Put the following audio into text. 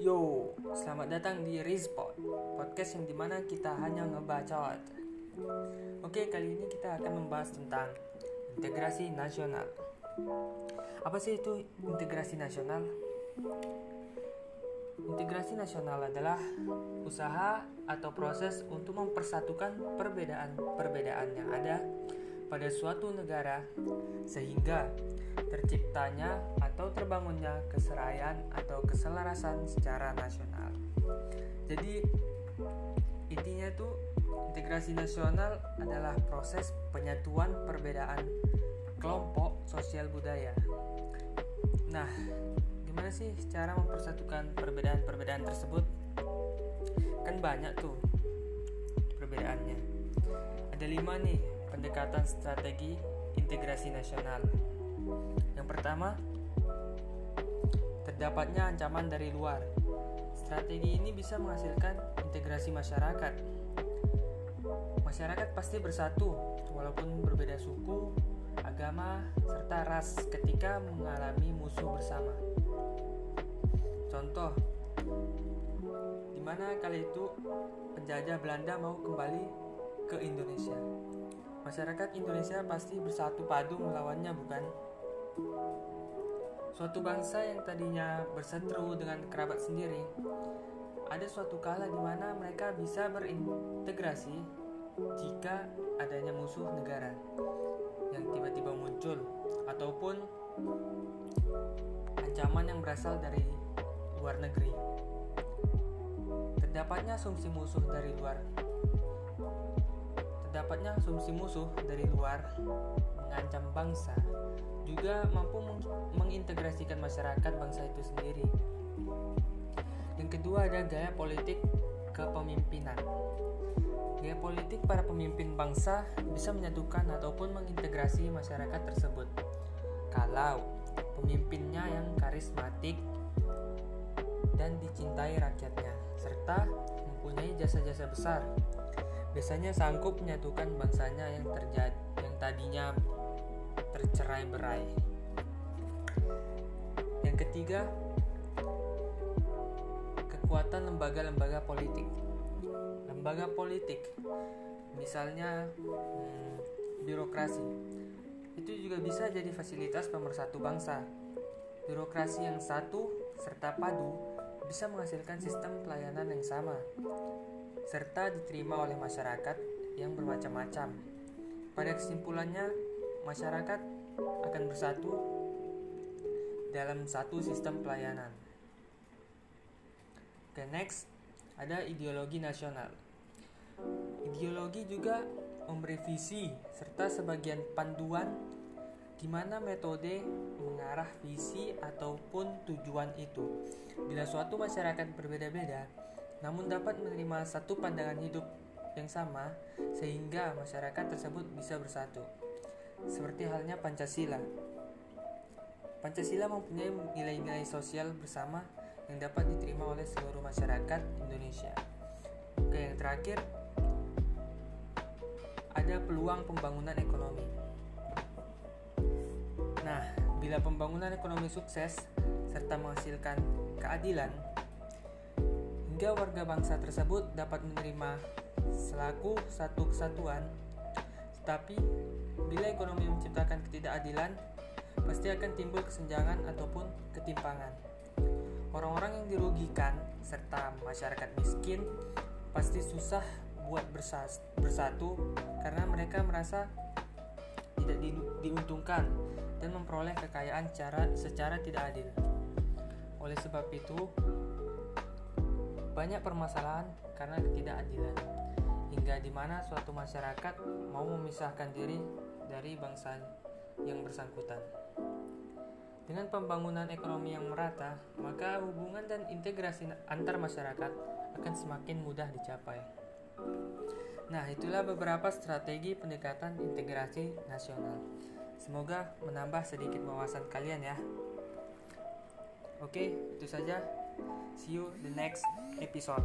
Yo, selamat datang di Rizpod, podcast yang di mana kita hanya ngebacot. Oke, kali ini kita akan membahas tentang integrasi nasional. Apa sih itu integrasi nasional? Integrasi nasional adalah usaha atau proses untuk mempersatukan perbedaan-perbedaan yang ada pada suatu negara sehingga terciptanya atau terbangunnya keseraian atau keselarasan secara nasional. Jadi intinya tuh integrasi nasional adalah proses penyatuan perbedaan kelompok sosial budaya. Nah, gimana sih cara mempersatukan perbedaan-perbedaan tersebut? Kan banyak tuh perbedaannya. Ada lima nih pendekatan strategi integrasi nasional. Yang pertama, terdapatnya ancaman dari luar. Strategi ini bisa menghasilkan integrasi masyarakat. Masyarakat pasti bersatu, walaupun berbeda suku, agama, serta ras ketika mengalami musuh bersama. Contoh, di mana kali itu penjajah Belanda mau kembali ke Indonesia. Masyarakat Indonesia pasti bersatu padu melawannya, bukan? Suatu bangsa yang tadinya berseteru dengan kerabat sendiri, ada suatu kala di mana mereka bisa berintegrasi jika adanya musuh negara yang tiba-tiba muncul ataupun ancaman yang berasal dari luar negeri. Terdapatnya asumsi musuh dari luar Terdapatnya asumsi musuh dari luar mengancam bangsa juga mampu mengintegrasikan masyarakat bangsa itu sendiri. Yang kedua ada gaya politik kepemimpinan. Gaya politik para pemimpin bangsa bisa menyatukan ataupun mengintegrasi masyarakat tersebut. Kalau pemimpinnya yang karismatik dan dicintai rakyatnya, serta mempunyai jasa-jasa besar biasanya sanggup menyatukan bangsanya yang terjadi yang tadinya tercerai berai. Yang ketiga, kekuatan lembaga-lembaga politik. Lembaga politik, misalnya hmm, birokrasi, itu juga bisa jadi fasilitas pemersatu bangsa. Birokrasi yang satu serta padu bisa menghasilkan sistem pelayanan yang sama serta diterima oleh masyarakat yang bermacam-macam. Pada kesimpulannya, masyarakat akan bersatu dalam satu sistem pelayanan. Oke, next ada ideologi nasional. Ideologi juga memberi visi serta sebagian panduan di mana metode mengarah visi ataupun tujuan itu. Bila suatu masyarakat berbeda-beda, namun dapat menerima satu pandangan hidup yang sama sehingga masyarakat tersebut bisa bersatu. Seperti halnya Pancasila. Pancasila mempunyai nilai-nilai sosial bersama yang dapat diterima oleh seluruh masyarakat Indonesia. Oke, yang terakhir ada peluang pembangunan ekonomi. Nah, bila pembangunan ekonomi sukses serta menghasilkan keadilan, hingga warga bangsa tersebut dapat menerima selaku satu kesatuan. Tetapi, bila ekonomi menciptakan ketidakadilan, pasti akan timbul kesenjangan ataupun ketimpangan. Orang-orang yang dirugikan serta masyarakat miskin pasti susah buat bersatu karena mereka merasa tidak diuntungkan dan memperoleh kekayaan secara, secara tidak adil. Oleh sebab itu, banyak permasalahan karena ketidakadilan, hingga di mana suatu masyarakat mau memisahkan diri dari bangsa yang bersangkutan. Dengan pembangunan ekonomi yang merata, maka hubungan dan integrasi antar masyarakat akan semakin mudah dicapai. Nah, itulah beberapa strategi pendekatan integrasi nasional. Semoga menambah sedikit wawasan kalian ya. Oke, itu saja. See you the next episode.